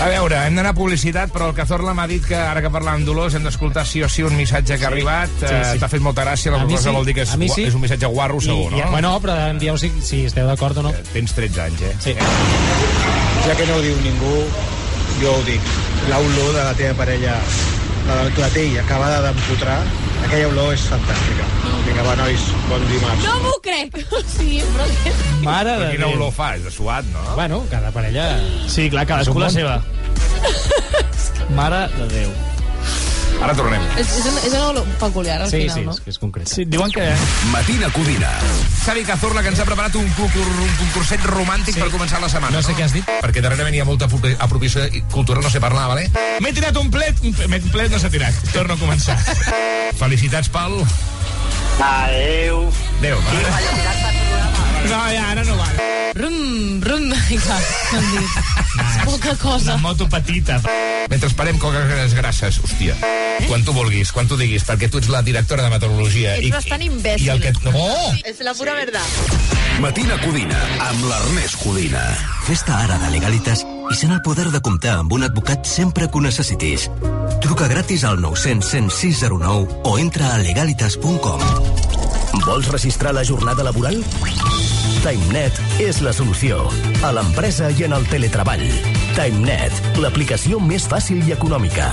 A veure, hem d'anar a publicitat, però el Cazorla m'ha dit que ara que parlàvem Dolors hem d'escoltar sí o sí un missatge que ha arribat. sí, Eh, sí. T'ha fet molta gràcia, la cosa sí, vol dir que és, sí. és un missatge guarro, segur, I, no? Bueno, però em dieu si, si esteu d'acord o no. Tens 13 anys, eh? Sí. Ja que no ho diu ningú, jo ho dic. L'olor de la teva parella, la del clatell acabada d'empotrar, aquella olor és fantàstica. Vinga, va, nois, bon dimarts. No m'ho crec. Sí, però... Mare Però de quina Déu. olor fa? És de suat, no? Bueno, cada parella... Sí, clar, cadascú la seva. Mare de Déu. Ara tornem. És, és, una, és una olor peculiar, al Sí, final, sí, no? és que és concret. Sí, diuen que... Matina Codina. Xavi Cazorla, que ens ha preparat un, concur, un concurset romàntic Sí. per començar la setmana. No sé què has dit. Perquè darrere venia molta apropri- apropiació cultural, no sé parlar, vale? M'he tirat un plet, un plet, un plet no s'ha tirat. Torno a començar. Felicitats, Pal. Adeu. Adéu, va. No, ja, ara no val. Rum, rum, i clar, m'han dit. És poca cosa. Una moto petita. Mentre esperem coques grasses, hòstia. Quan tu vulguis, quan tu diguis, perquè tu ets la directora de meteorologia. Ets bastant imbècil. I el que... Oh! És la pura verdad. Matina Codina, amb l'Ernest Codina. Fes-te ara de Legalitas i sent el poder de comptar amb un advocat sempre que ho necessitis. Truca gratis al 900 106 09 o entra a legalitas.com. Vols registrar la jornada laboral? TimeNet és la solució. A l'empresa i en el teletreball. TimeNet, l'aplicació més fàcil i econòmica.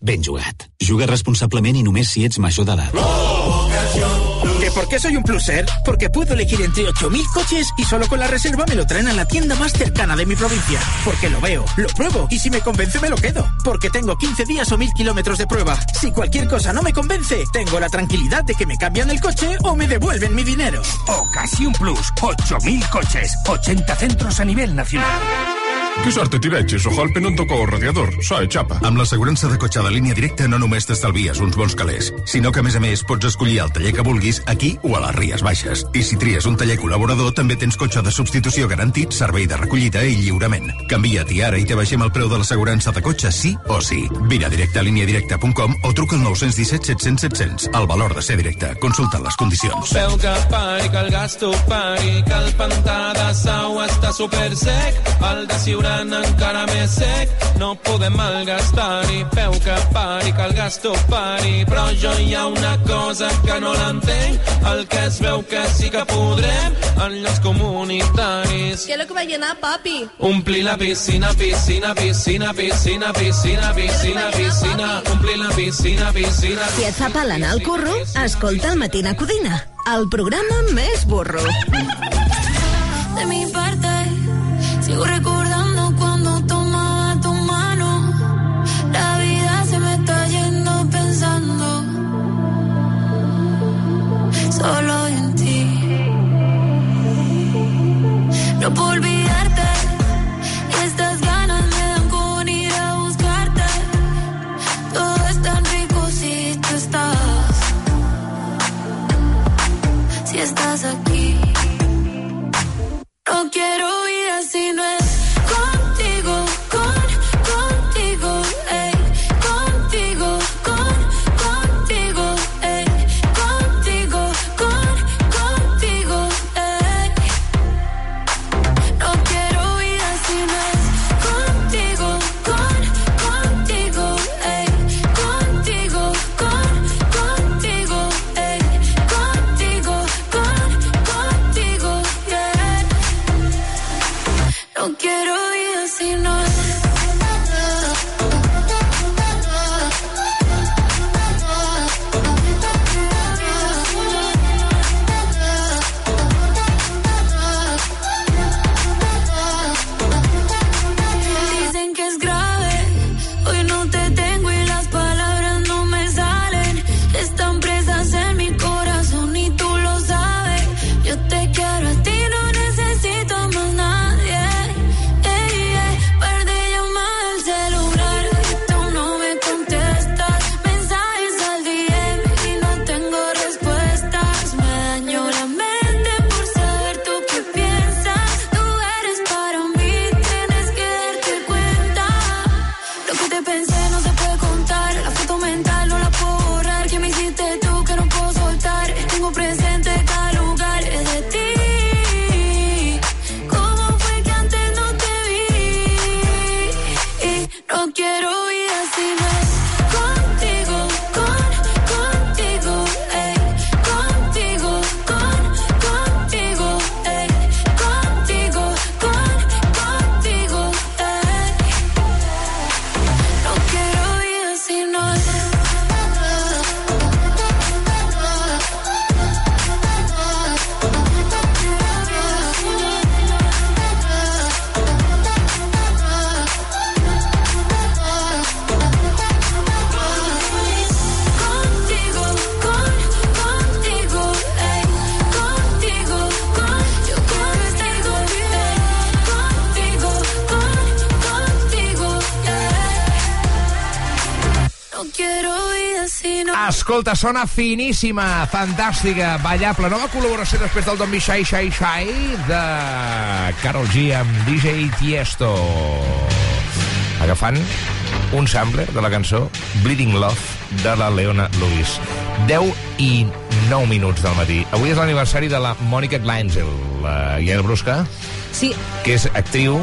Ben jugat. Juga responsablement i només si ets major d'edat. ¿Que por qué soy un pluser? Porque puedo elegir entre 8.000 coches y solo con la reserva me lo traen a la tienda más cercana de mi provincia. Porque lo veo, lo pruebo y si me convence me lo quedo. Porque tengo 15 días o 1.000 kilómetros de prueba. Si cualquier cosa no me convence, tengo la tranquilidad de que me cambian el coche o me devuelven mi dinero. Ocasión Plus. 8.000 coches. 80 centros a nivel nacional. Que sort t'hi veig, Soholpe no em toca el radiador, so xapa. Amb l'assegurança de cotxe de línia directa no només t'estalvies uns bons calés, sinó que a més a més pots escollir el taller que vulguis aquí o a les Ries Baixes. I si tries un taller col·laborador també tens cotxe de substitució garantit, servei de recollida i lliurament. Canvia't i ara i te baixem el preu de l'assegurança de cotxe sí o sí. Vine a directe a líniadirecta.com o truca al 917 700 700. El valor de ser directe. Consulta les condicions. Veu que pari, que el gasto pari, que el pantà de sau està super sec, el de Ciurana encara més sec, no podem malgastar-hi. Veu que pari, que el gasto pari, però jo hi ha una cosa que no l'entenc, el que es veu que sí que podrem en llocs comunitaris. ¿Qué es lo que va a llenar, papi? Omplir la piscina, piscina, piscina, piscina, piscina, piscina, piscina, omplir la piscina, piscina... Si et fa pal anar al curro, escolta el Matina Codina, el programa més burro. De mi parte, sigo recordando No Escolta, sona finíssima, fantàstica, ballable. Nova col·laboració després del Don't Be Shy Shy Shy de Carol G amb DJ Tiesto. Agafant un sampler de la cançó Bleeding Love de la Leona Lewis. 10 i 9 minuts del matí. Avui és l'aniversari de la Mònica Gleinzel, la Guiana Brusca, Sí, que és actriu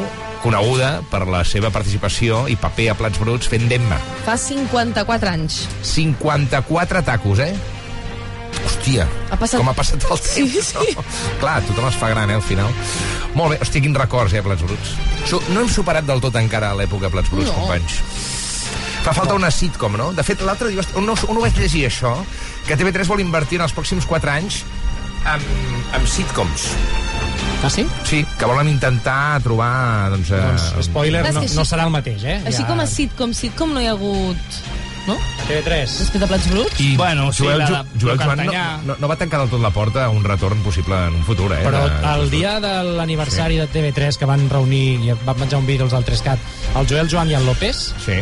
coneguda per la seva participació i paper a Plats Bruts fent d'Emma. fa 54 anys. 54 tacos, eh? Hòstia, Ha passat- com ha passat el temps. Sí, sí. No? Clar, tothom es fa gran, eh, al final. Molt bé, hòstia, quins records, eh, Plats Bruts. No hem superat del tot encara l'època Plats Bruts, No. companys. Fa falta una sitcom, no? De fet, l'altre dia on, no, on ho vaig llegir, això? Que TV3 vol invertir en els pròxims 4 anys amb, amb sitcoms. Ah, sí? Sí, que volen intentar trobar... Doncs, eh, Doncs, spoiler, no, no serà el mateix, eh? Així com a sitcom, sitcom no hi ha hagut... No? TV3. Després de Plats Bruts? I Bueno, sí, Joel, la- Ju- Joel Joan no, no, no va tancar del tot la porta a un retorn possible en un futur, eh? Però de- el dia de l'aniversari de TV3 que van reunir i van menjar un vídeo els del 3CAT, el Joel Joan i el López, Sí.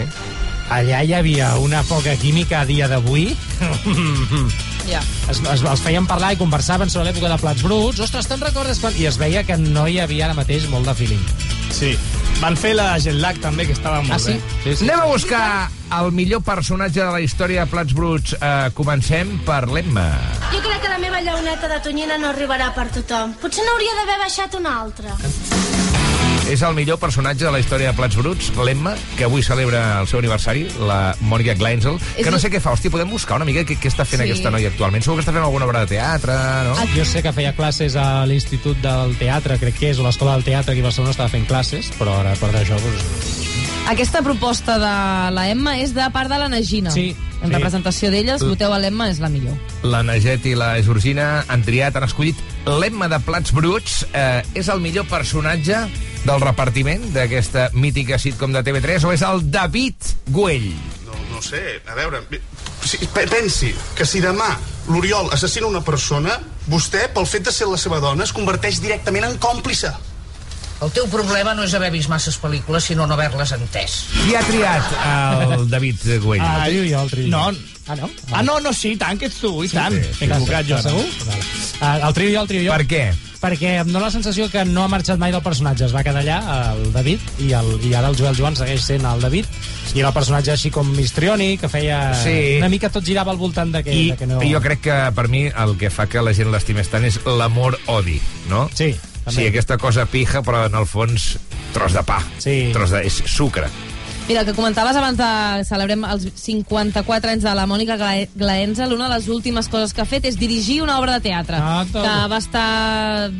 Allà hi havia una poca química a dia d'avui. Ja. Es, es, els feien parlar i conversaven sobre l'època de Plats Bruts. Ostres, te'n recordes quan... I es veia que no hi havia ara mateix molt de feeling. Sí. Van fer la jet lag també, que estava molt Ah, sí? bé. Sí, sí. Anem a buscar el millor personatge de la història de Plats Bruts. Uh, comencem per l'Emma. Jo crec que la meva llauneta de tonyina no arribarà per tothom. Potser n'hauria d'haver baixat una altra. És el millor personatge de la història de Plats Bruts, l'Emma, que avui celebra el seu aniversari, la Mònica Gleinzel, És que no sé què fa. Hòstia, podem buscar una mica què, què està fent Sí. aquesta noia actualment. Segur que està fent alguna obra de teatre, no? Jo sé que feia classes a l'Institut del Teatre, crec que és, o l'Escola del Teatre aquí a Barcelona estava fent classes, però ara per d'això... Doncs... Aquesta proposta de la Emma és de part de la Nagina. Sí, En sí. representació d'elles, voteu a l'Emma, és la millor. La Naget i la Georgina han triat, han escollit l'Emma de Plats Bruts. Eh, és el millor personatge del repartiment d'aquesta mítica sitcom de TV3 o és el David Güell? No, no sé, a veure... Si, pe- pensi que si demà l'Oriol assassina una persona, vostè, pel fet de ser la seva dona, es converteix directament en còmplice. El teu problema no és haver vist masses pel·lícules, sinó no haver-les entès. Qui ha triat el David Güell? Ah, jo, jo, el trio. No, Ah, no? Ah, no, no, sí, tant, que ets tu, i tant. Sí, M'he equivocat jo. Segur? Vale. Uh, el trio jo, el trio jo. Per què? Perquè em dóna la sensació que no ha marxat mai del personatge. Es va quedar allà, el David, i, el, i ara el Joel Joan segueix sent el David. I era el personatge així com mistrioni, que feia... Sí. Una mica tot girava al voltant de que, I de que no... jo crec que per mi el que fa que la gent l'estimés tant és l'amor-odi, no? Sí, també. Sí, aquesta cosa pija, però en el fons tros de pa. Sí. Tros de... és sucre. Mira, el que comentaves abans de celebrem els 54 anys de la Mònica Gla- Glaenzel, una de les últimes coses que ha fet és dirigir una obra de teatre Ah, que va estar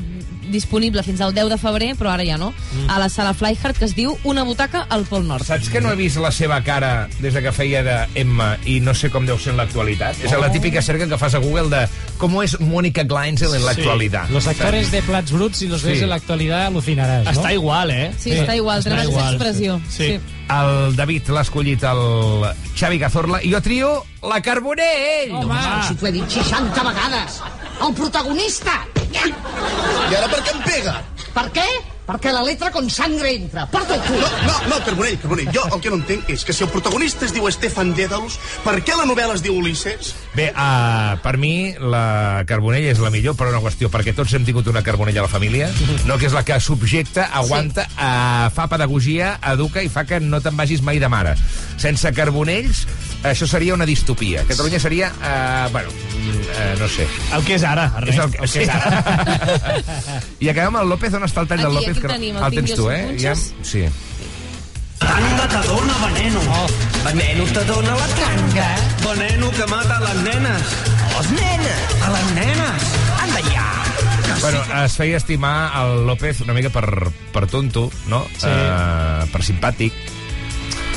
disponible fins al 10 de febrer, però ara ja no, Mm. a la sala Flyhard, que es diu Una butaca al Pol Nord. Saps que no he vist la seva cara des de que feia de Emma i no sé com deu ser en l'actualitat? És la típica cerca que fas a Google de com és Mónica Gleinzel en l'actualitat. Los actores de Plats Bruts, si los Sí. ves en la actualidad, alucinaràs, no? Està igual, eh? Sí, està igual, té la mateixa expressió. Sí. El David l'ha escollit el Xavi Cazorla i jo trio la Carbonell. Home, si t'ho he dit 60 vegades. El protagonista! I ara per què em pega? Per què? Perquè la letra con sangre entra. Porta tu. No, no, no, Carbonell, Carbonell, jo el que no entenc és que si el protagonista es diu Stefan Dédalus, per què la novel·la es diu Ulisses? Bé, uh, per mi la Carbonell és la millor per una qüestió, perquè tots hem tingut una Carbonell a la família, no que és la que subjecta, aguanta, sí. uh, fa pedagogia, educa i fa que no te'n vagis mai de mare. Sense Carbonells, això seria una distopia. Catalunya seria, uh, bueno, uh, no sé. El que és ara, Ernest, És el, el que és ara. I acabem amb el López. On està el tall del Aquí, López? aquí Que no- tenim, el el tinc tens tu, eh? punxes. sí. Tanga te dona veneno. Oh. Veneno te dona la tanga. Veneno que mata les nenes. Les nenes. A les nenes. Anda ja. Bueno, es feia estimar el López una mica per, per tonto, no? Sí. Uh, per simpàtic.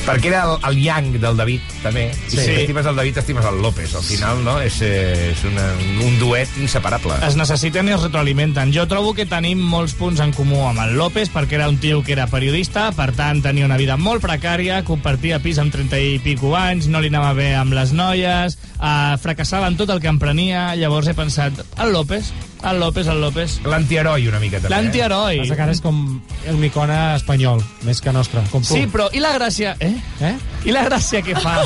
Perquè era el, el yang del David, també. Sí. si t'estimes el David, t'estimes el López. Al final, no? És, eh, és una, un duet inseparable. Es necessiten i es retroalimenten. Jo trobo que tenim molts punts en comú amb el López, perquè era un tio que era periodista, per tant tenia una vida molt precària, compartia pis amb 30 i pico anys, no li anava bé amb les noies, eh, fracassava en tot el que emprenia, llavors he pensat, el López, el López, el López... L'antiheroi una mica, també. L'antiheroi. Passa que ara és com un icona espanyol, més que nostre, com tu. Sí, però i la gràcia... Eh? Eh? I la gràcia que fa?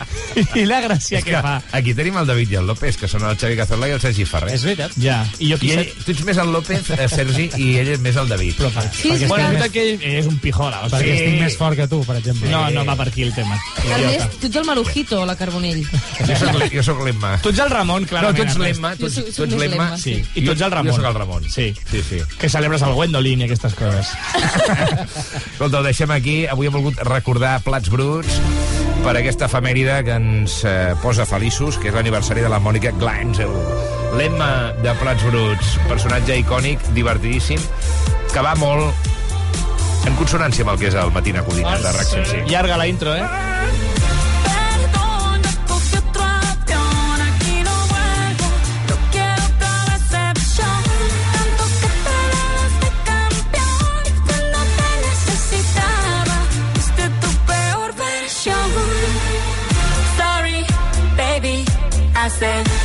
I la gràcia És que, que fa? aquí tenim el David i el López, que són el Xavi Cazorla i el Sergi Ferrer. És veritat. Ja. I jo I ell, tu ets més el López, eh, Sergi, i ell és més el David. Però per, Sí, perquè, sí, Bueno, és més, que ell és un pijola. O perquè estic més fort que tu, per exemple. No, no va per aquí el tema. Ernest, tu ets el Marujito, la Carbonell. Jo soc, l'E- jo l'Emma. Tu ets el Ramon, No, clarament. tu ets l'Emma, tu, Jo ets- tu més l'Emma. l'Emma, Sí, i tu ets el Ramon. Jo soc el Ramon. Sí. Sí, sí. Que celebres el Gwendolyn i aquestes coses. Escolta, ho deixem aquí. Avui hem volgut recordar Plats Bruts per aquesta efemèride que ens eh, posa feliços, que és l'aniversari de la Mònica Gleinzel. L'Emma de Plats Bruts, personatge icònic, divertidíssim, que va molt en consonància amb el que és el Matina Codina de RAC 105. Llarga la intro, eh? sense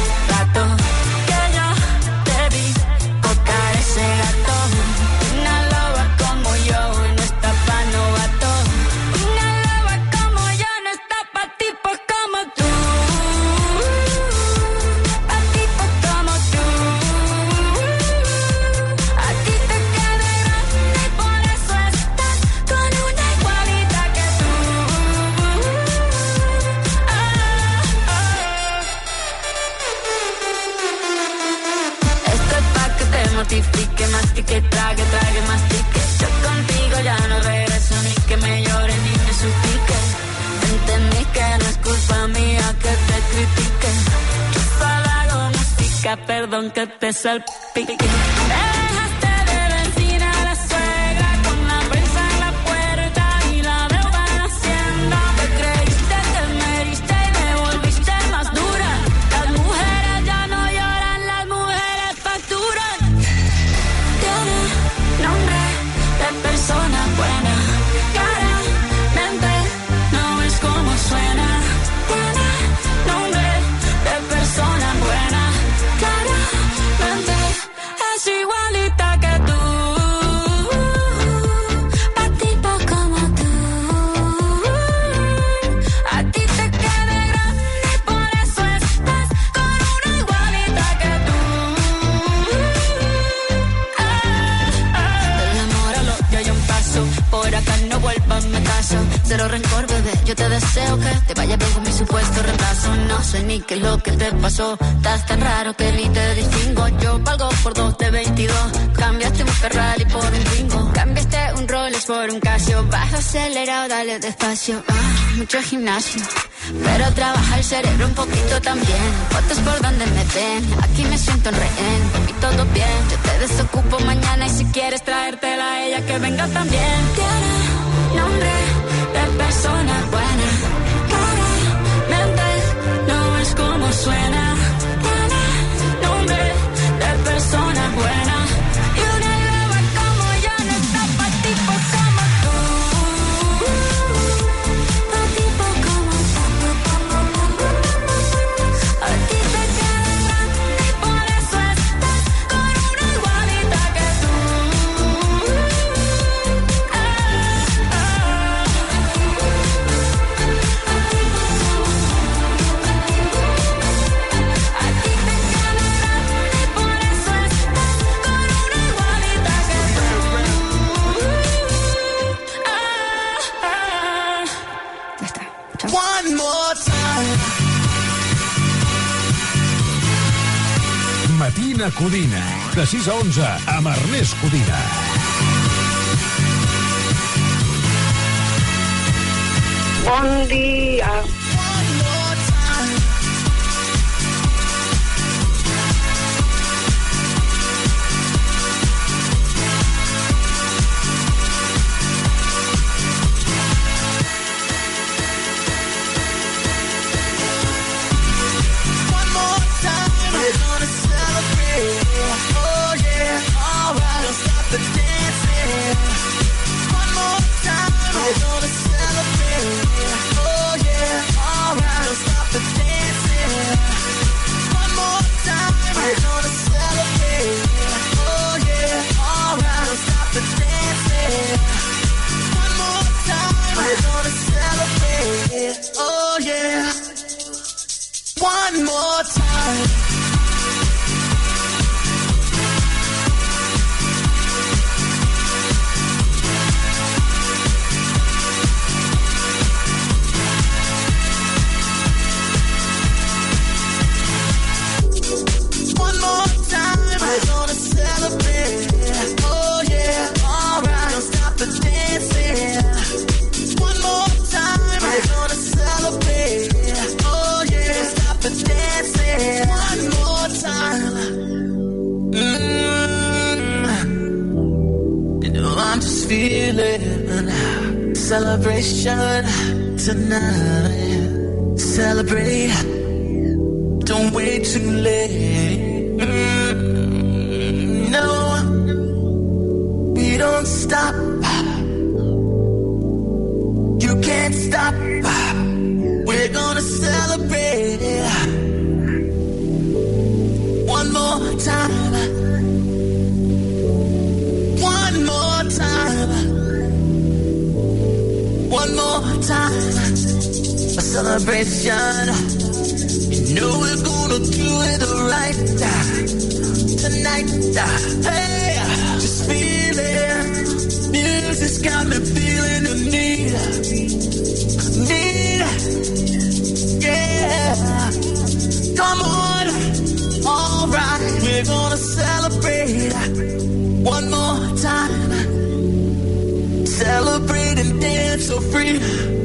perdón que te salpique. Pasó. Estás tan raro que ni te distingo. Yo valgo por dos de 22. Cambiaste un Ferrari por un Twingo. Cambiaste un Rolex por un Casio. Bajo acelerado, dale despacio. Ah, mucho gimnasio. Pero trabaja el cerebro un poquito también. Fotos por donde me ven. Aquí me siento en rehén. Mí todo bien. Yo te desocupo mañana y si quieres traértela a ella que venga también. Tiene nombre de persona suena. Tiene nombre de persona buena. Matina Codina, de 6 a 11, amb Ernest Codina. Bon dia. Celebration tonight. Celebrate. Don't wait too late. No, we don't stop. You can't stop. We're gonna celebration. You know we're gonna do it right tonight. Hey, just feeling. Music's got me feeling the need. Need. Yeah. Come on. Alright. We're gonna celebrate one more time. Celebrate and dance so free.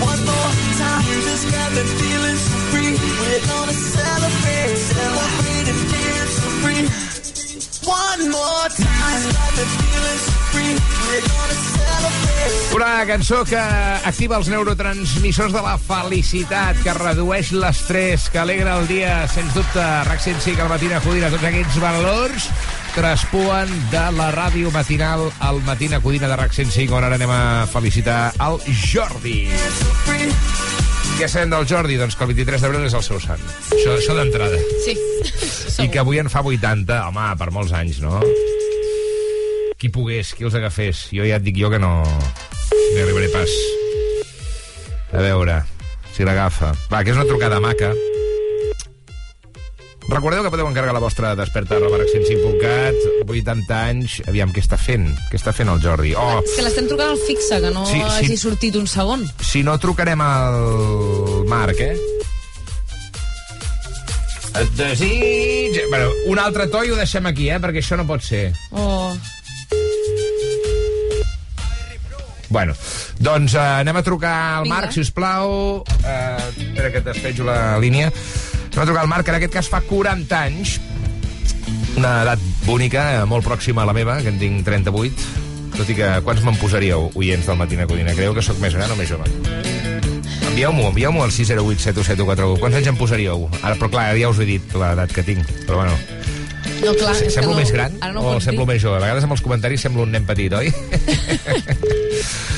One more time. Music's got me feeling so free. We're gonna celebrate, celebrate and dance so free. One more time. Got me feeling so free. We're gonna. Una cançó que activa els neurotransmissors de la felicitat, que redueix l'estrès, que alegra el dia, sens dubte, RAC 105, al Matina Codina, tots aquests valors traspuen de la ràdio matinal al Matina Codina de RAC 105, on ara anem a felicitar el Jordi. Què sabem del Jordi? Doncs que el 23 d'abril és el seu sant. Això, això d'entrada. Sí. I que avui en fa 80, home, per molts anys, no? Qui pogués, qui els agafés. Jo ja et dic jo que no... No arribaré pas. A veure, si l'agafa. Va, que és una trucada maca. Recordeu que podeu encarregar la vostra desperta arroba rac105.cat 80 anys, aviam, què està fent? Què està fent el Jordi? Oh, Que l'estem trucant al fixe, que no Sí, sí. hagi sortit un segon. si no trucarem al Marc, eh? Et desig... Bueno, un altre to i ho deixem aquí, eh? Perquè això no pot ser. Oh. Bueno, doncs eh, anem a trucar al Vinga. Marc, si us plau. Eh, espera que et despejo la línia. Anem a trucar al Marc, que en aquest cas fa 40 anys. Una edat bonica, molt pròxima a la meva, que en tinc 38. Tot i que, quants me'n posaríeu, oients del Matina Codina? Creieu que sóc més gran o més jove? Envieu-m'ho, envieu-m'ho al 608 71741. Quants anys em posaríeu? Ara, però clar, ja us he dit l'edat que tinc. Però bueno, No, clar, que semblo no, més gran no o semblo dir. més jove? A vegades amb els comentaris semblo un nen petit, oi?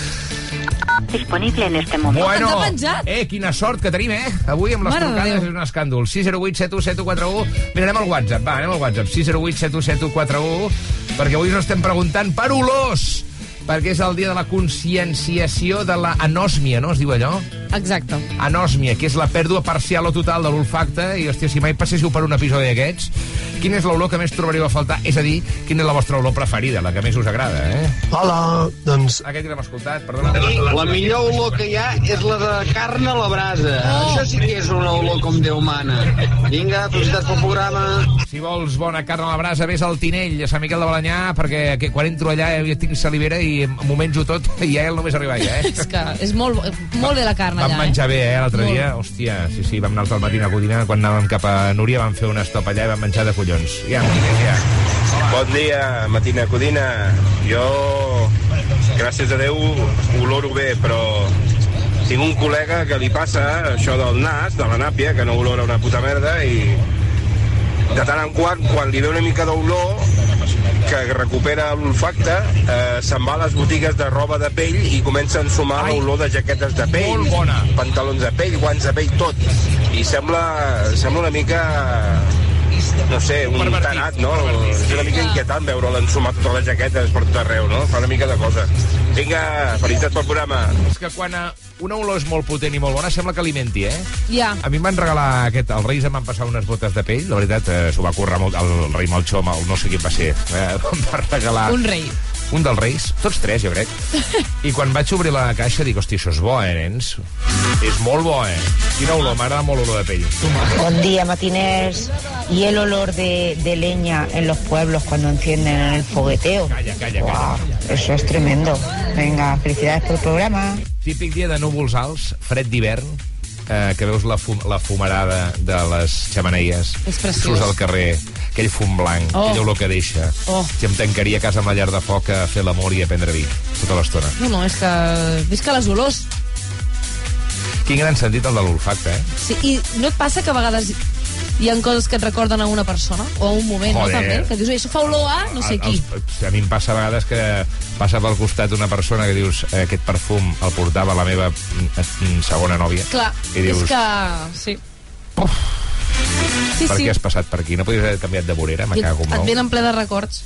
Disponible en este momento. Bueno, eh, quina sort que tenim, eh? Avui amb les Mare de trucades és un escàndol. 608 717141. Mira, anem al WhatsApp, va, anem al WhatsApp. 608 717141. Perquè avui us estem preguntant per olors. Perquè és el dia de la conscienciació de la anòsmia, no? Es diu allò? Exacte. Anòsmia, que és la pèrdua parcial o total de l'olfacte. I, hòstia, si mai passéssiu per un episodi d'aquests, quina és l'olor que més trobaríeu a faltar? És a dir, quina és la vostra olor preferida, la que més us agrada, eh? Hola, doncs... Aquest l'hem escoltat, perdona. La millor olor que hi ha és la de carn a la brasa. Oh. Això sí que és una olor com Déu mana. Vinga, felicitats pel programa. Si vols bona carn a la brasa, vés al Tinell, a Sant Miquel de Balanyà, perquè que quan entro allà ja tinc salivera i m'ho menjo tot i ja ell només arriba allà, eh? És que és molt, molt bé la carn Vam allà, menjar eh? bé, eh, l'altre Molt. dia. Hòstia, sí, sí, vam anar al matí a Codina, quan anàvem cap a Núria vam fer una estop allà i vam menjar de collons. Ja, ja. Bon dia, Matina Codina. Jo, gràcies a Déu, oloro bé, però tinc un col·lega que li passa això del nas, de la nàpia, que no olora una puta merda, i de tant en quant, quan li ve una mica d'olor, que recupera l'olfacte, eh, se'n va a les botigues de roba de pell i comença a ensumar l'olor de jaquetes de pell, Molt bona. pantalons de pell, guants de pell, tot. I sembla, sembla una mica no sé, un tanat, no? És una mica inquietant veure l'ensumar totes les jaquetes per tot arreu, no? Fa una mica de cosa. Vinga, felicitats pel programa. És que quan eh, una olor és molt potent i molt bona, sembla que alimenti, eh? Ja. A mi em van regalar aquest... Els Reis em van passar unes botes de pell, la veritat, eh, s'ho va currar molt, el rei Malxó, el no sé qui va ser, eh, em va regalar... Un rei. Un dels reis, tots tres, jo crec. I quan vaig obrir la caixa dic, hosti, això és bo, eh, nens? És molt bo, eh? Quina olor, m'agrada molt l'olor de pell. Buen día, matiners. ¿Y el olor de, de leña en los pueblos cuando encienden el fogueteo? Calla, calla, Guau, eso es tremendo. Venga, felicidades por el programa. Típic dia de núvols alts, fred d'hivern, eh, que veus la, fum, la fumarada de les xamaneies. És preciós. Surts al carrer, aquell fum blanc, Oh. aquella olor que deixa. Oh. Si em tancaria a casa amb la llar de foc a fer l'amor i a prendre vi tota l'estona. No, no, és que... Visca les olors. Quin gran sentit el de l'olfacte, eh? Sí, I no et passa que a vegades hi ha coses que et recorden a una persona o a un moment, Joder. no, també? Que dius, "Ui, això fa olor a no sé A- qui. Els, a mi em passa a vegades que passa pel costat una persona que dius eh, aquest perfum el portava la meva mm, mm, segona nòvia. Clar, I dius, és que... Sí. Sí, per sí. què has passat per aquí? No podies haver canviat de vorera? Me cago en Et venen ple de records.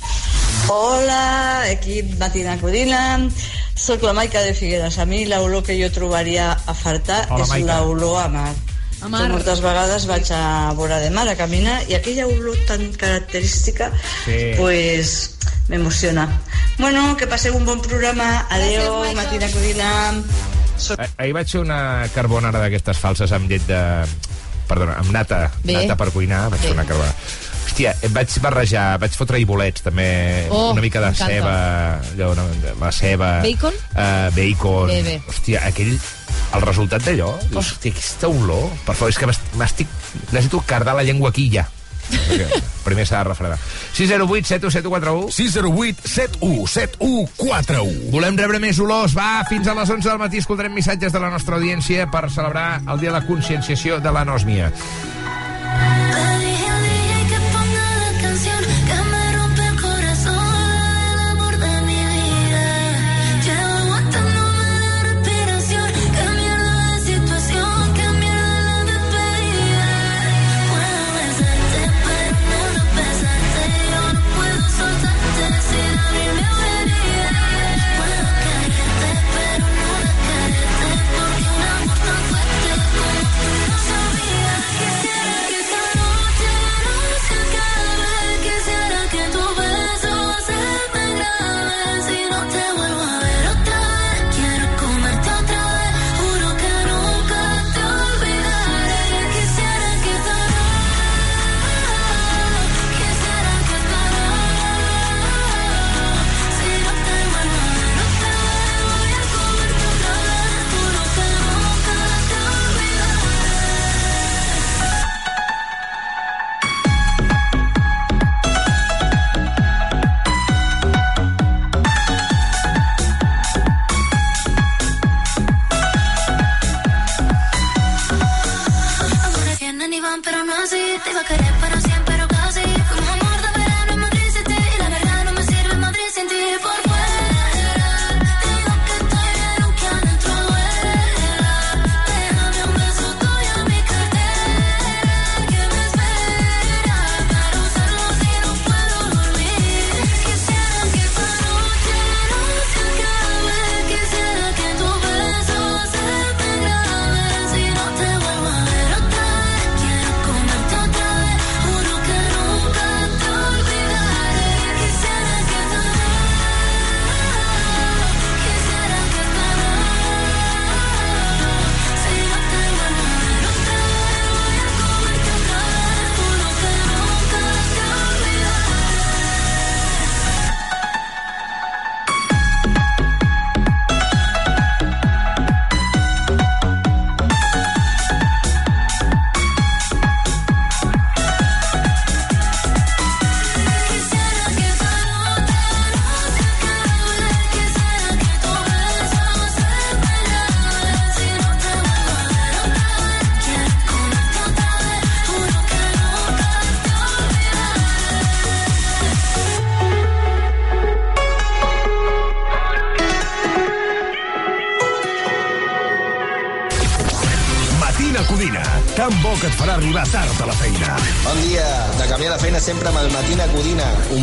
Hola, equip Matina Codina. Soc la Maica de Figueres. A mi l'olor que jo trobaria a faltar Hola, és l'olor a mar. A mar. Jo moltes vegades vaig a vora de mar a caminar i aquella olor tan característica Sí. pues m'emociona. Bueno, que passeu un bon programa. Adeu, Matina Codina. Soc... Ah- Ahir vaig fer una carbonara d'aquestes falses amb llet de... Perdona, amb nata, Bé. nata per cuinar, vaig Bé. fer una carbonara. Hòstia, em vaig barrejar, vaig fotre-hi bolets, també, Oh, una mica de ceba, allò, una, la ceba... Bacon? Uh, bacon. Bé, bé. Hòstia, aquell... El resultat d'allò, dius, hòstia, aquesta olor... Per favor, és que m'est- m'estic... Necessito cardar la llengua aquí ja. Primer s'ha de refredar. 608 7171 608 717141 Volem rebre més olors. Va, fins a les 11 del matí escoltarem missatges de la nostra audiència per celebrar el dia de la conscienciació de l'anòsmia.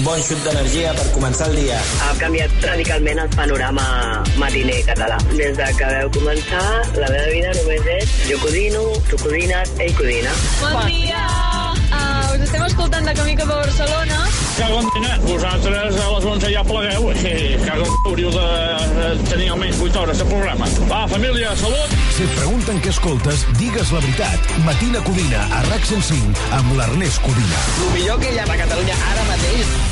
Un bon xut d'energia per començar el dia. Ha canviat radicalment el panorama matiner català. Des de que veu començar, la meva vida només és jo codino, tu codines, ell codina. Bon dia! Uh, us estem escoltant de camí cap a Barcelona. Cago en dinar. Vosaltres a les 11 ja plegueu i cago en hauríeu de tenir almenys 8 hores de programa. Va, família, salut! Si et pregunten què escoltes, digues la veritat. Matina Codina, a RAC 105, amb l'Ernest Codina. El millor que hi ha a Catalunya ara mateix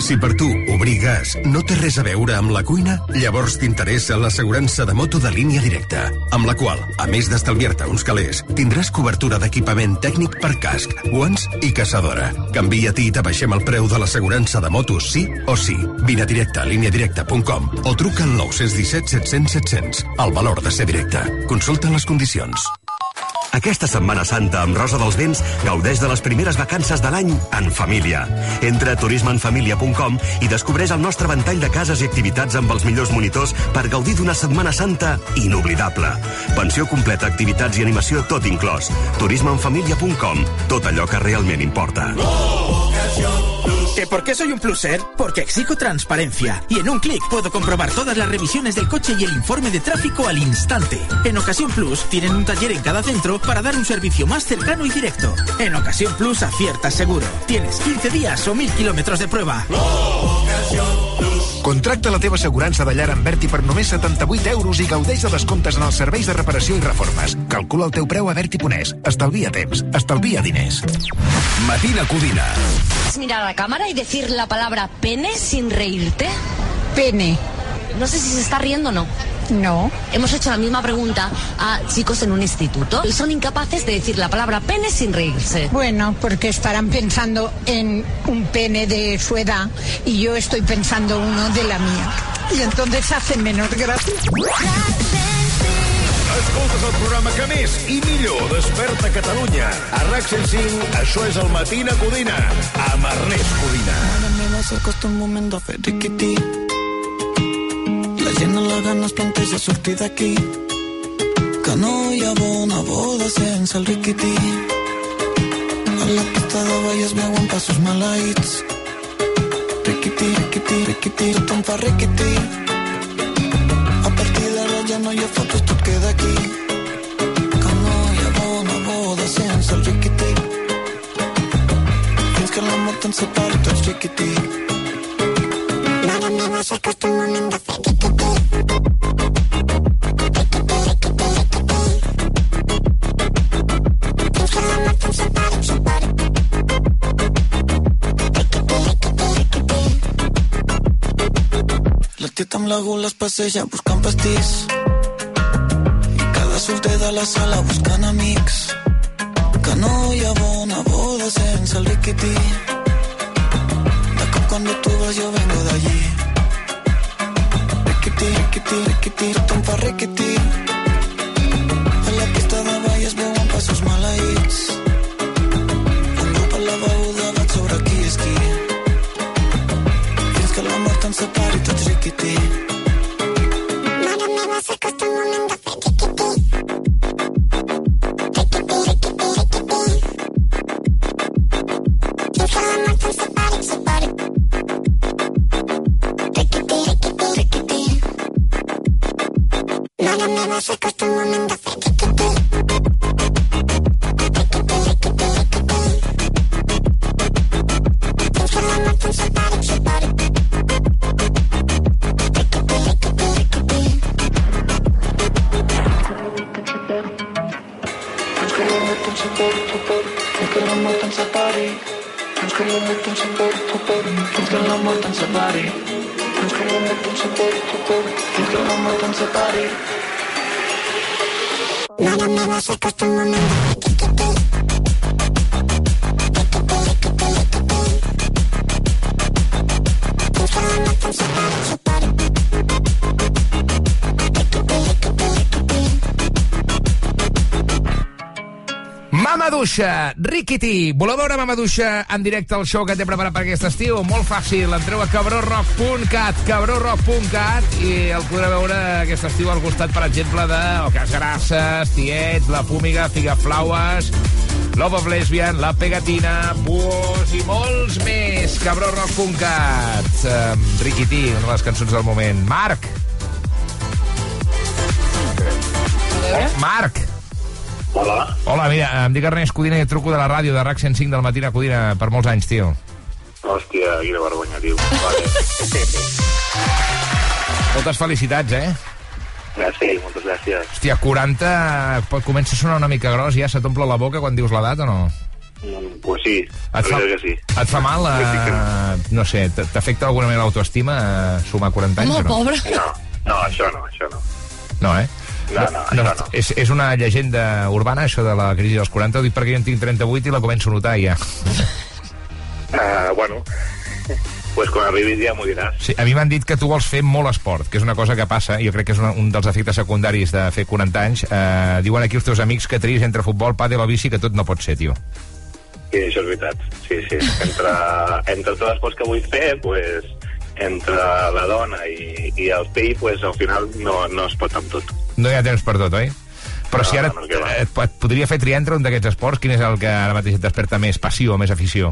Si per tu obrir gas no té res a veure amb la cuina, llavors t'interessa l'assegurança de moto de línia directa, amb la qual, a més d'estalviar-te uns calés, tindràs cobertura d'equipament tècnic per casc, guants i caçadora. Canvia-t'hi i t'abaixem el preu de l'assegurança de moto sí o sí. Vine a directe a líniadirecta.com o truca al 917 700 700. El valor de ser directe. Consulta les condicions. Aquesta Setmana Santa amb Rosa dels Vents gaudeix de les primeres vacances de l'any en família. Entra a turismeenfamilia.com i descobreix el nostre ventall de cases i activitats amb els millors monitors per gaudir d'una Setmana Santa inoblidable. Pensió completa, activitats i animació tot inclòs. turismeenfamilia.com. Tot allò que realment importa. ¿Que por qué soy un pluser? Porque exijo transparencia. Y en un clic puedo comprobar todas las revisiones del coche y el informe de tráfico al instante. En Ocasión Plus tienen un taller en cada centro para dar un servicio más cercano y directo. En Ocasión Plus aciertas seguro. Tienes 15 días o 1000 kilómetros de prueba. Contracta la teva assegurança de llar amb Berti per només 78 euros i gaudeix de descomptes en els serveis de reparació i reformes. Calcula el teu preu a Berti.es. Estalvia temps. Estalvia diners. Matina Codina. ¿Puedes mirar a la cámara y decir la palabra pene sin reírte? Pene. No sé si se está riendo o no. No. Hemos hecho la misma pregunta a chicos en un instituto y son incapaces de decir la palabra pene sin reírse. Bueno, porque estarán pensando en un pene de su edad y yo estoy pensando uno de la mía. Y entonces hacen menos gracia. Escoltes el programa que més i millor desperta Catalunya. A RAC 105, això és el Matina Codina, amb Ernest Codina. Mare meva, s'acosta un moment de fer riquití. La gent a la gana es planteja sortir d'aquí. Que no hi bona boda sense el riquití. A la pista de ball es veuen passos maleïts. Riquití, riquití, riquití, tothom fa riquití. A partir d'ara ja no hi ha fotos, tot queda aquí. Que no hi bona boda sense el riquití. Fins que la mort ens separi tots riquití. Mare meva, s'acosta un moment de La tieta amb la gula es passeja buscant pastís i cada solter de la sala buscant amics que no hi ha bona boda sense el riquití de cop cuando tú vas yo vengo de allí. Riquití, riquití, riquití tothom fa riquití a mort ens separi. Fins que la mort ens separi, separi. Fins que la mort ens separi. Fins que la mort ens separi, separi. Fins que la mort ens separi. Mare meva, s'acosta un moment de fer Mamaduixa, Riquití. Voleu veure Mamaduixa en directe al show que té preparat per aquest estiu? Molt fàcil, entreu a cabrorock.cat, cabrorock.cat i el podreu veure aquest estiu al costat, per exemple, de Ocas Grasses, Tiet, La Púmiga, Figaflaues, Love of Lesbian, La Pegatina, Buos i molts més. cabrorock.cat. Um, Riquití, una de les cançons del moment. Marc! Marc! Hola. Hola, mira, em dic Ernest Codina i et truco de la ràdio de RAC 105 del Matina Codina per molts anys, tio. Hòstia, quina vergonya, tio. Vale. Moltes felicitats, eh? Gràcies, moltes gràcies. Hòstia, 40... pot- Comença a sonar una mica gros, ja se t'omple la boca quan dius l'edat o no? Mm, Pues sí, Et fa, que sí. et fa mal, eh, no sé, t'afecta d'alguna manera l'autoestima eh, sumar 40 anys o no? pobre. No, no, això no, això no. No, eh? No, no, això no. És, és una llegenda urbana, això de la crisi dels 40, ho dic perquè jo en tinc 38 i la començo a notar ja. Uh, bueno, pues quan arribis ja m'ho diràs. Sí, a mi m'han dit que tu vols fer molt esport, que és una cosa que passa, jo crec que és una, un dels efectes secundaris de fer 40 anys. Eh, diuen aquí els teus amics que triïs entre futbol, pàdel o bici, que tot no pot ser, tio. Sí, això és veritat. Sí, sí. Entre, entre tots els esports que vull fer, pues, entre la dona i, i el pell, pues, al final no, no es pot amb tot. No hi ha temps per tot, oi? Però No, si ara no, et, et podria fer triar entre un d'aquests esports, quin és el que ara mateix et desperta més passió o més afició?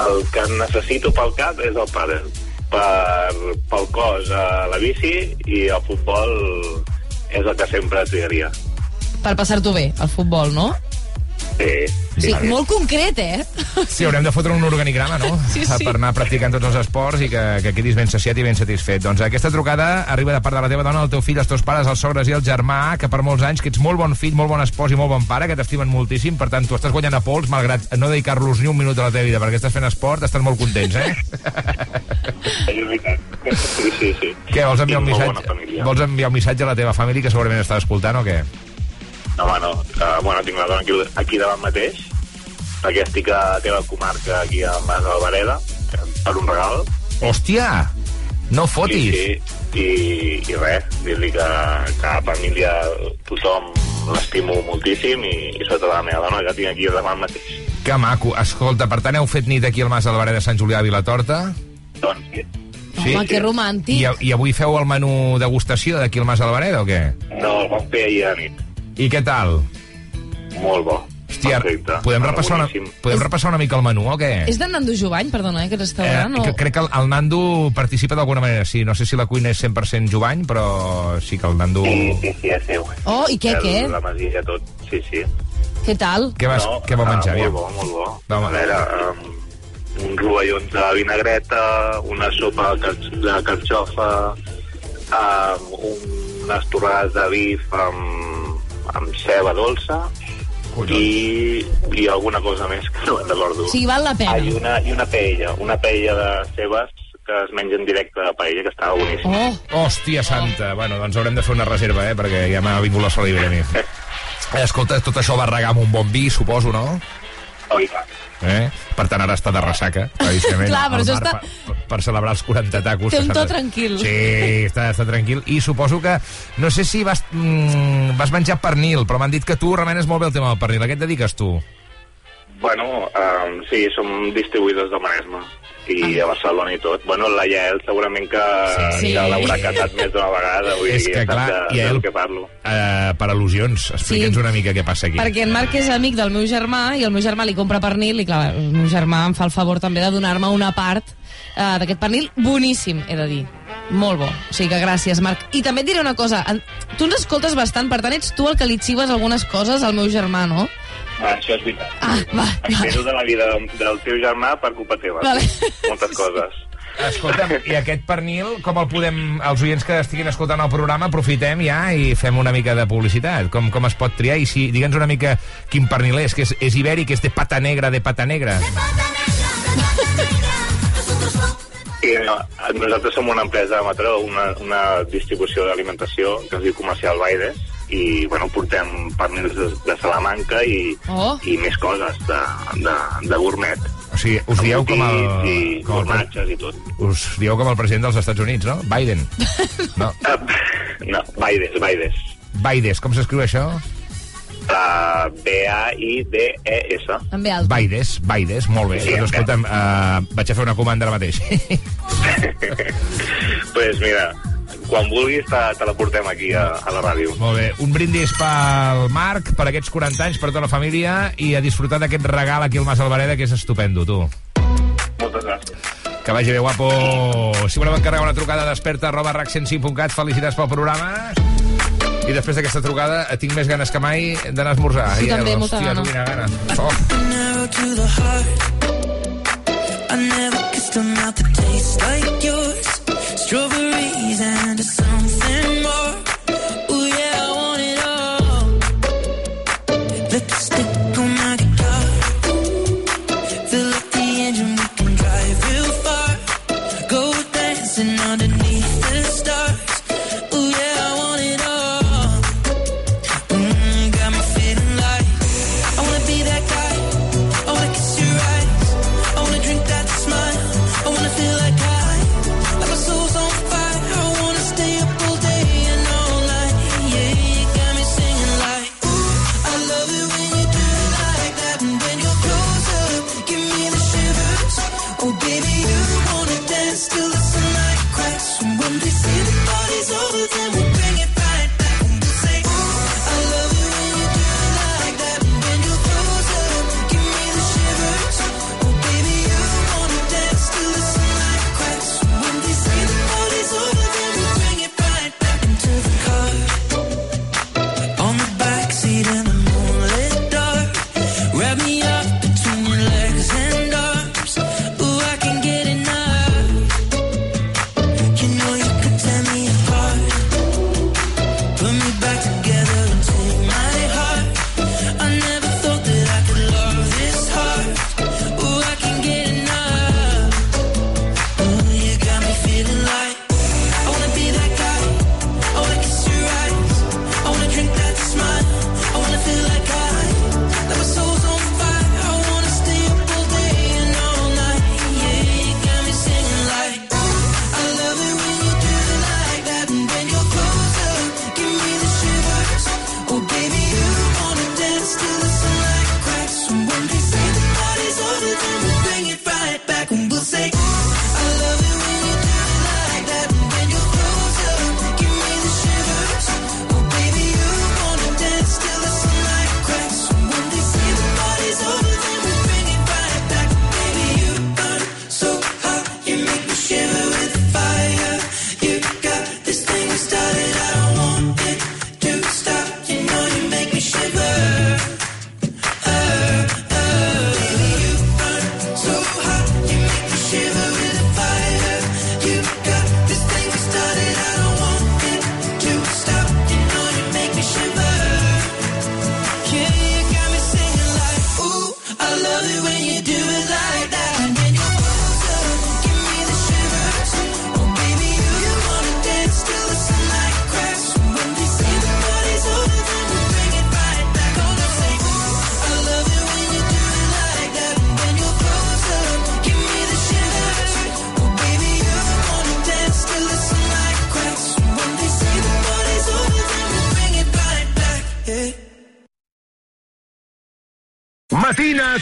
El que necessito pel cap és el pàdel. Per, pel cos, a la bici i el futbol és el que sempre triaria. Per passar-t'ho bé, al futbol, no? Sí, Sí, molt concret, eh? Sí, haurem de fotre un organigrama, no? Sí, sí. Per anar practicant tots els esports i que, que quedis ben saciat i ben satisfet. Doncs aquesta trucada arriba de part de la teva dona, el teu fill, els teus pares, els sogres i el germà, que per molts anys, que ets molt bon fill, molt bon espòs i molt bon pare, que t'estimen moltíssim, per tant, tu estàs guanyant a pols, malgrat no dedicar-los ni un minut a la teva vida perquè estàs fent esport, estan molt contents, eh? Sí, sí, sí. Què, vols enviar un missatge? Vols enviar un missatge a la teva família que segurament està escoltant o què? No, home, no. Uh, bueno, tinc la dona aquí, aquí davant mateix, perquè estic a la teva comarca, aquí a Mas Alvareda, per un regal. Hòstia! No fotis! Sí, sí. I, i res, dir-li que, que a família tothom l'estimo moltíssim i, i sobretot a la meva dona que tinc aquí davant mateix. Que maco. Escolta, per tant, heu fet nit aquí al Mas Alvareda de Sant Julià a Vilatorta? Doncs sí. Sí? Home, que romàntic. I, I avui feu el menú degustació d'aquí al Mas Alvareda o què? No, el vam fer ahir a nit. I què tal? Molt bo. Hòstia, Perfecte. podem Bueno, repassar, una, podem repassar una mica el menú o què? És de Nando Jovany, perdona, eh, aquest restaurant? que, o... crec que el, el Nando participa d'alguna manera, sí. No sé si la cuina és 100% Jovany, però sí que el Nando... Sí, sí, sí, és seu. Oh, i què, El- què? La masia, tot. Sí, sí. Què tal? Què vas, No, què va menjar? ah, molt bo, molt bo. Va. A veure, um, un rovellons de vinagreta, una sopa de car- de carxofa, um, unes torrades de bif amb, amb ceba dolça i, i alguna cosa més que no me'n recordo. Sigui, val la pena. Ah, i una, i una paella, una paella de cebes que es menja en directe a paella, que estava boníssim. Oh, Hòstia santa. Bueno, doncs haurem de fer una reserva, eh? Perquè ja m'ha vingut la saliva a mi. Eh, Escolta, tot això va regar amb un bon vi, suposo, no? Oh, i tant. Eh? Per tant, ara està de ressaca, claríssimament. Clar, però això bar està- Per, per celebrar els 40 tacos. Té un to tranquil. Sí, està, està tranquil. I suposo que... No sé si vas, mm, vas menjar pernil, però m'han dit que tu remenes molt bé el tema del pernil. A què et dediques tu? Bueno, um, sí, som distribuïdors de Maresme i a Barcelona i tot. Bueno, la Yael segurament que, Sí. que l'haurà catat més d'una vegada. Vull És dir, que, clar, de, Yael- que parlo. Uh, per al·lusions. Explica'ns Sí. una mica què passa aquí. perquè en Marc és amic del meu germà i el meu germà li compra pernil i clar, el meu germà em fa el favor també de donar-me una part uh, d'aquest pernil boníssim, he de dir. Molt bo. O sigui que gràcies, Marc. I també et diré una cosa. Tu ens escoltes bastant, per tant ets tu el que li xives algunes coses al meu germà, no? Ah, això és veritat. Ah, va, Espero de la vida del, teu germà per culpa teva. Vale. Moltes coses. Escolta'm, i aquest pernil, com el podem... Els oients que estiguin escoltant el programa, aprofitem ja i fem una mica de publicitat. Com, com es pot triar? I si, digue'ns una mica quin pernil és, que és, és ibèric, és de pata negra, de pata negra. I, no, nosaltres som una empresa de Mataró, una, una distribució d'alimentació que es diu Comercial Baides, i bueno, portem pernils de, de Salamanca i, Oh. i més coses de, de, de gourmet. O sigui, us dieu com el... I Com el i tot. us dieu com el president dels Estats Units, no? Biden. No, No, Baides, Baides. Baides, com s'escriu això? Uh, B-A-I-D-E-S. També alt. Baides, Baides, molt bé. Sí, doncs escolta'm, uh, vaig a fer una comanda ara mateix. pues mira, quan vulguis te, te la portem aquí a, a la ràdio. molt bé. Un brindis pel Marc, per aquests 40 anys, per tota la família, i a disfrutar d'aquest regal aquí al Mas Alvareda, que és estupendo, tu. Moltes gràcies. Que vagi bé, guapo. Si voleu encarregar una trucada desperta arroba rac105.cat, felicitats pel programa. I després d'aquesta trucada eh, tinc més ganes que mai d'anar a esmorzar. Sí, Ai, també, molta hòstia, gana. tu, quina gana. Oh. Narrow to the heart. I never kissed a mouth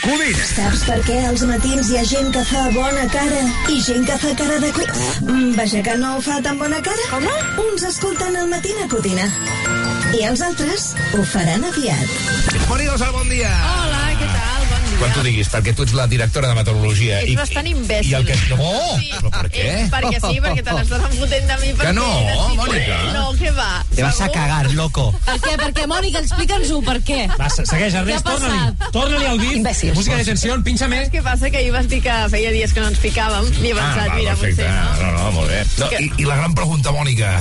Codina. Saps per què als matins hi ha gent que fa bona cara i gent que fa cara de... Mm, Vaja, que no fa tan bona cara? Com no? Uns escolten el Matina Codina i els altres ho faran aviat. Mònica Dosal, bon dia. Hola, què tal? Quan tu diguis, perquè tu ets la directora de meteorologia. Ets bastant imbècil. I el que... No, però per què? Eh, perquè sí, perquè te l'estàs enfotent de mi. Que perquè no, necessito- Mònica. No, què va? Te vas a cagar, loco. Per què? Per què, Mònica? Explica'ns-ho, per què? Va, se- segueix, Ernest, torna-li. Torna-li al beat. Imbècils. Música de tensió, pinxa més. Saps què passa? Que ahir vas dir que feia dies que no ens picàvem i he pensat, Ah, va, mira, perfecte. potser no. No, no, molt bé. No, i, I la gran pregunta, Mònica...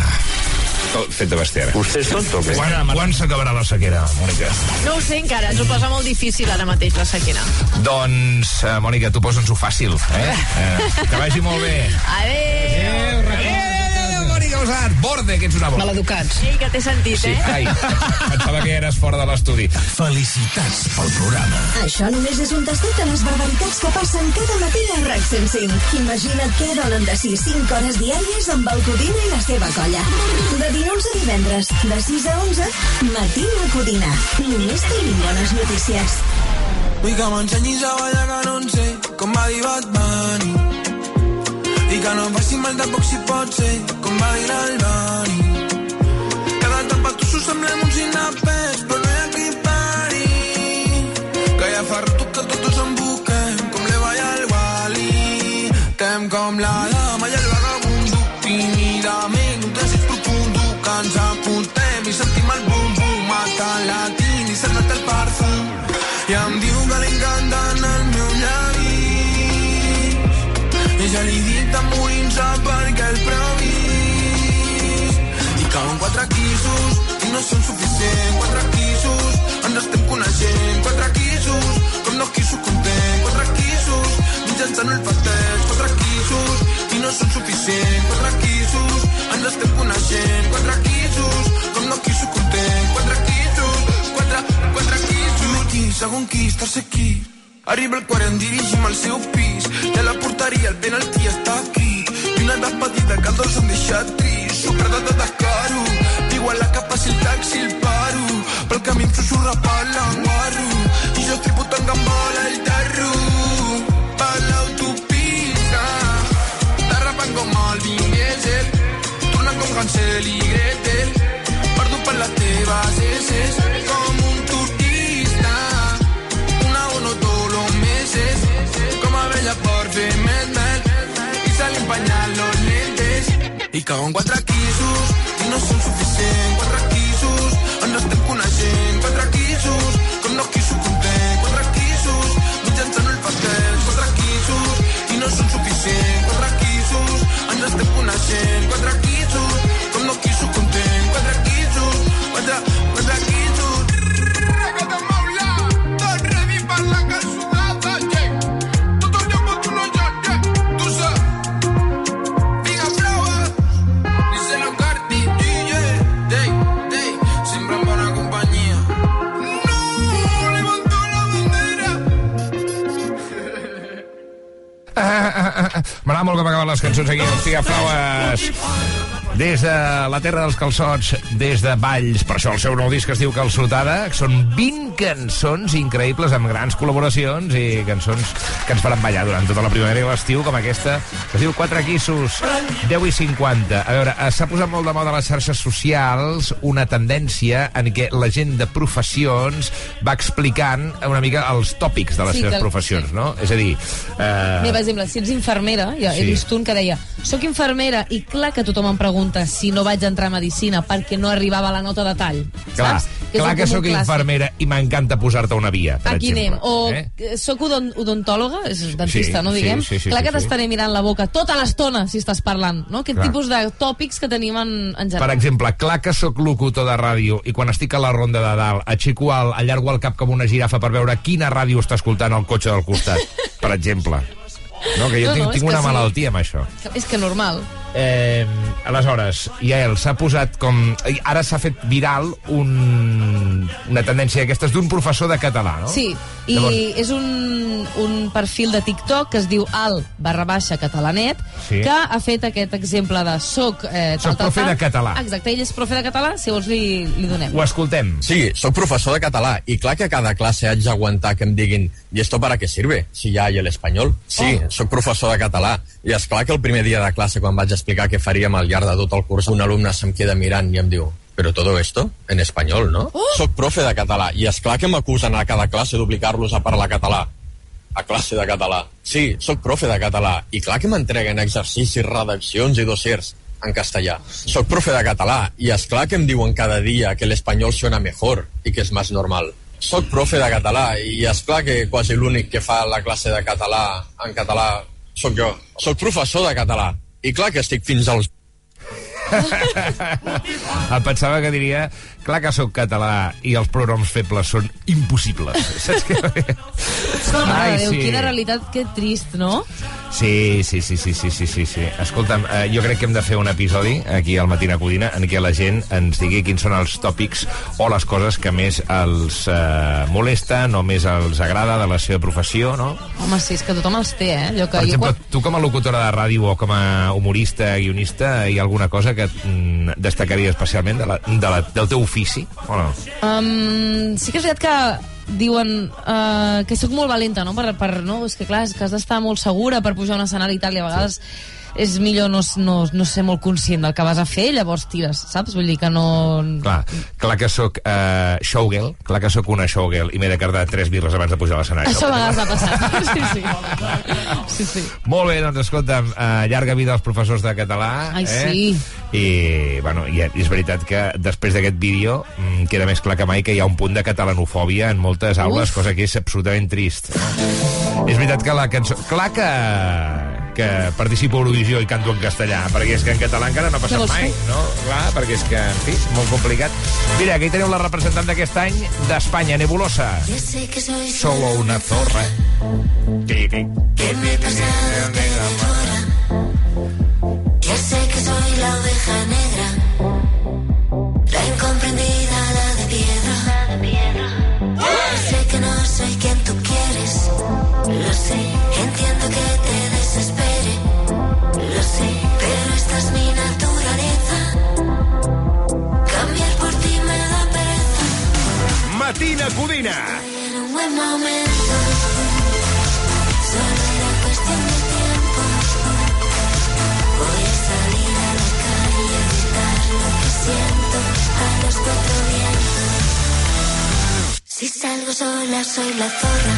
Fet de bestiar. Vostè és tonto, què? Quan, quan s'acabarà la sequera, Mònica? No ho sé encara, ens ho posa molt difícil ara mateix la sequera. Doncs, uh, Mònica, tu posa'ns-ho fàcil, eh? eh? Que vagi molt bé. Adéu! Adéu, Mònica Osat. Borde, que ets una borda. Maleducats. Ei, que t'he sentit, Sí, eh? ai, pensava que eres fora de l'estudi. Felicitats pel programa. Això només és un tastet de les barbaritats que passen cada matí a RAC 105. Imagina't què donen de 6 5 hores diàries amb el Codina i la seva colla. De dilluns a divendres, de 6 a 11, Matina Codina. Només tenim bones notícies. Vull que m'ensenyis a ballar que no en sé com va dir Bad Bunny i que no em faci mal tampoc si pot ser com va dir l'Albani. Cada etapa tu s'ho semblem uns inapers content, quatre quisos, ens estem coneixent, quatre quisos, com no quiso content, quatre quisos, mitjançant olfateig, quatre quisos, i no són suficient, quatre quisos, ens estem coneixent, quatre quisos, com no quiso content, quatre quisos, quatre, quatre quisos. Primer quis, segon quis, tercer quis, Arriba el quaren, dirigim al seu pis. Ja la portaria, el penalti està aquí. I una despedida que els dos han deixat trist. Superada de descaro, diu a la cap si el taxi el paro. Pel camí em susurra per l'enguarro. I jo estic putant gambola el terro. Per l'autopista. Derrapant com el Vin Diesel. Tornant com Hansel i Gretel. Perdut per les teves esses. Com un turista. Una uno todos los meses. Como a Bella por fer més mel. I se li empanyen los lentes. I cago en quatre quisos. No són suficients. Quatre quisos. Ens estem coneixent. Quatre les cançons aquí, els Figa Flowers. Des de la terra dels calçots, des de Valls, per això el seu nou disc es diu Calçotada, són 20 cançons increïbles amb grans col·laboracions i cançons que ens faran ballar durant tota la primavera i l'estiu, com aquesta, que es diu Quatre Quissos, 10 i 50. A veure, eh, s'ha posat molt de moda a les xarxes socials una tendència en què la gent de professions va explicant una mica els tòpics de les Sí, seves que- professions, no? És a dir... Eh... Mira, per exemple, si ets infermera, jo he Sí. vist un que deia soc infermera i clar que tothom em pregunta si no vaig entrar a Medicina perquè no arribava la nota de tall. Clar, saps? és clar que sóc infermera i m'encanta posar-te una via, per Aquí exemple. anem. O Eh? sóc odon odontòloga, és dentista, Sí, no sí, diguem? sí, sí, Clar sí, que sí. t'estaré mirant la boca tota l'estona si estàs parlant, no? Aquest Clar. tipus de tòpics que tenim en, en Per general. exemple, clar que sóc locutor de ràdio i quan estic a la ronda de dalt aixeco el, allargo el cap com una girafa per veure quina ràdio està escoltant el cotxe del costat, per exemple. No, que jo No, tinc, no, tinc una sí. malaltia amb això. És que normal. Eh, aleshores, Yael, s'ha posat com... Ara s'ha fet viral un, una tendència d'aquestes d'un professor de català, no? Sí, i Llavors- és un, un perfil de TikTok que es diu al barra baixa catalanet, Sí. que ha fet aquest exemple de soc... Eh, tal, Soc tal, profe tal. de català. Exacte, ell és profe de català, si vols li, li donem. Ho escoltem. Sí, sóc professor de català i clar que a cada classe haig d'aguantar que em diguin ¿y esto para qué sirve? Si ya hay el español. Sí, oh. sóc professor de català i és clar que el primer dia de classe quan vaig explicar què faríem al llarg de tot el curs un alumne se'm queda mirant i em diu però todo esto en español, ¿no? Oh. Soc profe de català i és clar que m'acusen a cada classe d'obligar-los a parlar català a classe de català. Sí, sóc profe de català i clar que m'entreguen exercicis, redaccions i dossiers en castellà. Soc profe de català i és clar que em diuen cada dia que l'espanyol suena mejor i que és més normal. Soc profe de català i és clar que quasi l'únic que fa la classe de català en català sóc jo. Soc professor de català i clar que estic fins als Em pensava que diria clar que sóc català i els pronoms febles són impossibles. Saps què? De Déu, quina realitat, que trist, no? Sí, sí, sí, sí, sí, sí, sí, sí. Escolta'm, eh, jo crec que hem de fer un episodi aquí al Matina Codina en què la gent ens digui quins són els tòpics o les coses que més els eh, molesten o més els agrada de la seva professió, no? Home, sí, és que tothom els té, eh? Allò que Per exemple, quan... tu com a locutora de ràdio o com a humorista, guionista, hi ha alguna cosa que mm, destacaria especialment de la, de la, del teu ofici, o no? Um, sí que és veritat que diuen uh, que sóc molt valenta, no? Per, per, no? És que clar, és que has d'estar molt segura per pujar a un escenari i tal, i a vegades és millor no, no, no ser molt conscient del que vas a fer, llavors tires, saps? Vull dir que no... Clar, clar que sóc uh, showgirl, clar que sóc una showgirl i m'he de cardar tres birres abans de pujar a l'escenari. Això a vegades ha passat. Sí, sí. sí, sí. Molt bé, doncs escolta'm, uh, llarga vida als professors de català. Ai, eh? sí. I, bueno, i és veritat que després d'aquest vídeo mm, queda més clar que mai que hi ha un punt de catalanofòbia en moltes aules, Uf. cosa que és absolutament trist. És veritat que la cançó... Clar que, que participo a Eurovisió i canto en castellà, perquè és que en català encara no ha passat mai, fer? no? Clar, perquè és que, en fi, molt complicat. Mira, aquí teniu la representant d'aquest any d'Espanya, Nebulosa. Solo una zorra. Pi, pi, mi naturaleza cambiar por ti me da pereza Matina Cudina. En un buen momento, solo era cuestión de tiempo. Voy a salir a la calle a gritar lo que siento a los cuatro vientos. Si salgo sola, soy la zorra.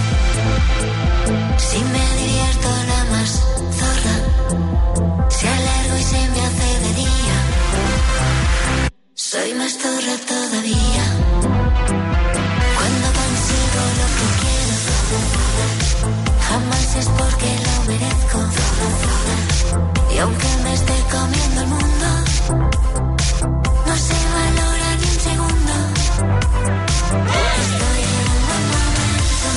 Soy más zorra todavía. Cuando consigo lo que quiero, jamás es porque lo merezco. Y aunque me esté comiendo el mundo, no se valora ni un segundo. Estoy en un buen momento.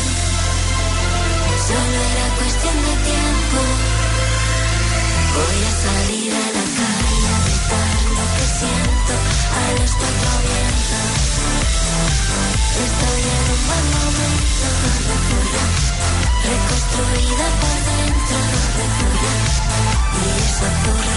Solo era cuestión de tiempo. Voy a salir Reconstruida por dentro. Y esa zorra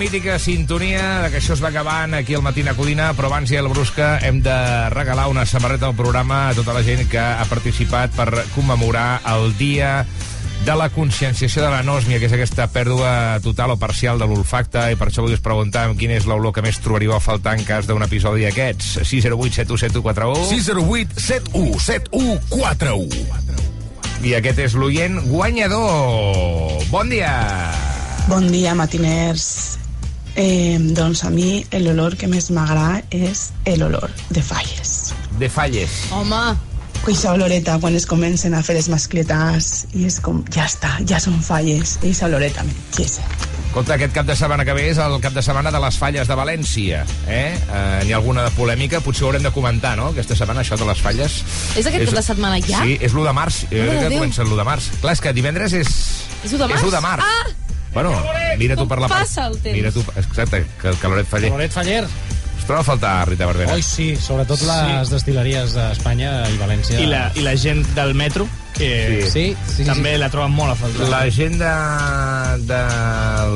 mítica sintonia de que això es va acabant aquí al Matina Codina, però abans i el Brusca hem de regalar una samarreta al programa a tota la gent que ha participat per commemorar el dia de la conscienciació de l'anosmia, que és aquesta pèrdua total o parcial de l'olfacte, i per això vull us preguntar quina és l'olor que més trobaríeu a faltar en cas d'un episodi d'aquests. 608 717141 608 714141 I aquest és l'oient guanyador. Bon dia! Bon dia, matiners. Eh, doncs a mi l'olor que més m'agrada és l'olor de falles. De falles. Home, Aquesta oloreta quan es comencen a fer les mascletes i és com, ja està, ja són falles. Aquesta oloreta m'enxessa. Escolta, aquest cap de setmana que ve és el cap de setmana de les falles de València. Eh? Eh, N'hi ha alguna de polèmica? Potser ho haurem de comentar, no?, aquesta setmana, això de les falles. és aquest cap de setmana ja? Sí, és l'1 de març. Jo Mare crec que comença l'1 de març. Clar, és que divendres és... És 1 de març? És 1 de març. Ah! Bueno, mira tu per la passa el temps. Mira tu, exacte, que el caloret faller. Caloret Faller. Es troba a faltar, Rita Barberà. Oi, sí, sobretot les destil·leries d'Espanya i València. I la, I la gent del metro, que Sí, sí, sí, també sí. la troben molt a faltar. La gent de, de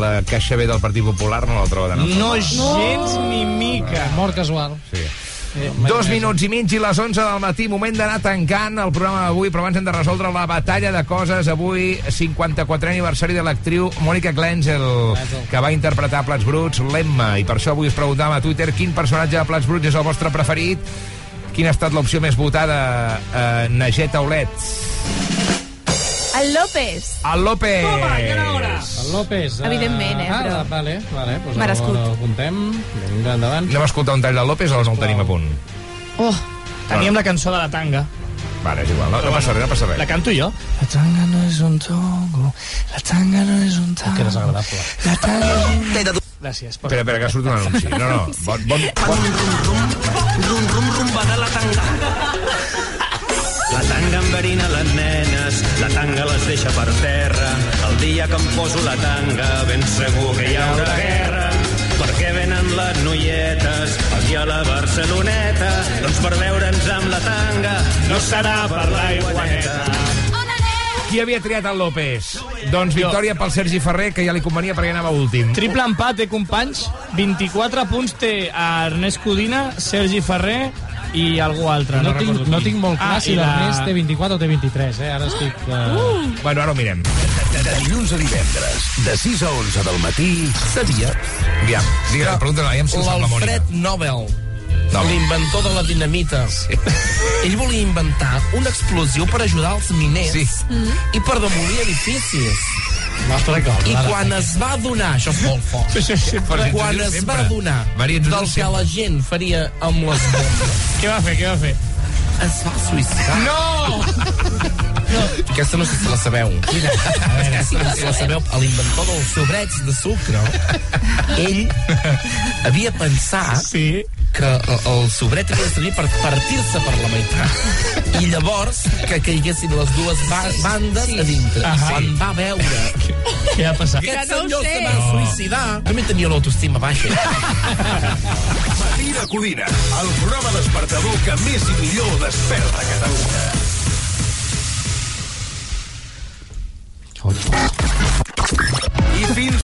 la Caixa B del Partit Popular no la troba de No gens ni mica. Mort casual. Sí. Dos minuts i mig i les 11 del matí, moment d'anar tancant el programa d'avui, però abans hem de resoldre la batalla de coses. Avui, 54è aniversari de l'actriu Mònica Glenzel, que va interpretar a Plats Bruts l'Emma, i per això avui us preguntàvem a Twitter quin personatge de Plats Bruts és el vostre preferit, quina ha estat l'opció més votada, eh, Naget Aulet. El López. El López. El López. eh, Evidentment, eh, Ah, però- vale, vale. Pues Merescut. Ho apuntem. Vinga, endavant. Anem a escoltar un tall del López o no el tenim a punt? Oh, teníem la cançó de la tanga. Vale, és igual, no, no passa res, no passa res. La canto jo. La tanga no és un tongo, la tanga no és un tango. Que desagradable. La tanga és un... Gràcies. Espera, espera, que surt un anunci. No, no, bon, bon, bon, Rum, rum, rumba de la tanga. La tanga enverina les nenes, la tanga les deixa per terra. El dia que em poso la tanga, ben segur que hi haurà guerra. Per què venen les noietes aquí a la Barceloneta? Doncs per veure'ns amb la tanga, no serà per l'aigua neta. Qui havia triat el López? Doncs victòria pel Sergi Ferrer, que ja li convenia perquè anava últim. Triple empat, eh, companys? 24 punts té a Ernest Codina, Sergi Ferrer i algú altre. No, No, tinc, recordo no tinc molt clar Ah, si i la- l'Ernest té 24 o té 23, eh? Ara estic... Uh... Bueno, ara ho mirem. De, de dilluns a divendres, de 6 a 11 del matí, Sabies Aviam, digue'm, pregunta, aviam si ho sap la Mònica. l'Alfred Nobel, No. l'inventor de la dinamita, ell volia inventar un explosiu per ajudar els miners Sí. i per demolir edificis. Nostre cop. I quan es va adonar, això és molt fort, Sí, sí, sí, quan es sempre. va adonar Maria, del que sempre. la gent faria amb les bombes, Què va fer, què va fer? es va suïcidar. No! Aquesta no sé si la sabeu. Quina? A veure, si, si la sabeu, l'inventor dels sobrets de sucre, ell havia pensat Sí. Que el, el sobret havia de servir per partir-se per la meitat. I llavors que caiguessin les dues ba bandes a dintre. Ahà. I quan va veure Què va passar? que aquest no ho senyor sé. se va suïcidar, també tenia l'autoestima baixa. Matí de Codina, el programa despertador que més i millor desperta Catalunya.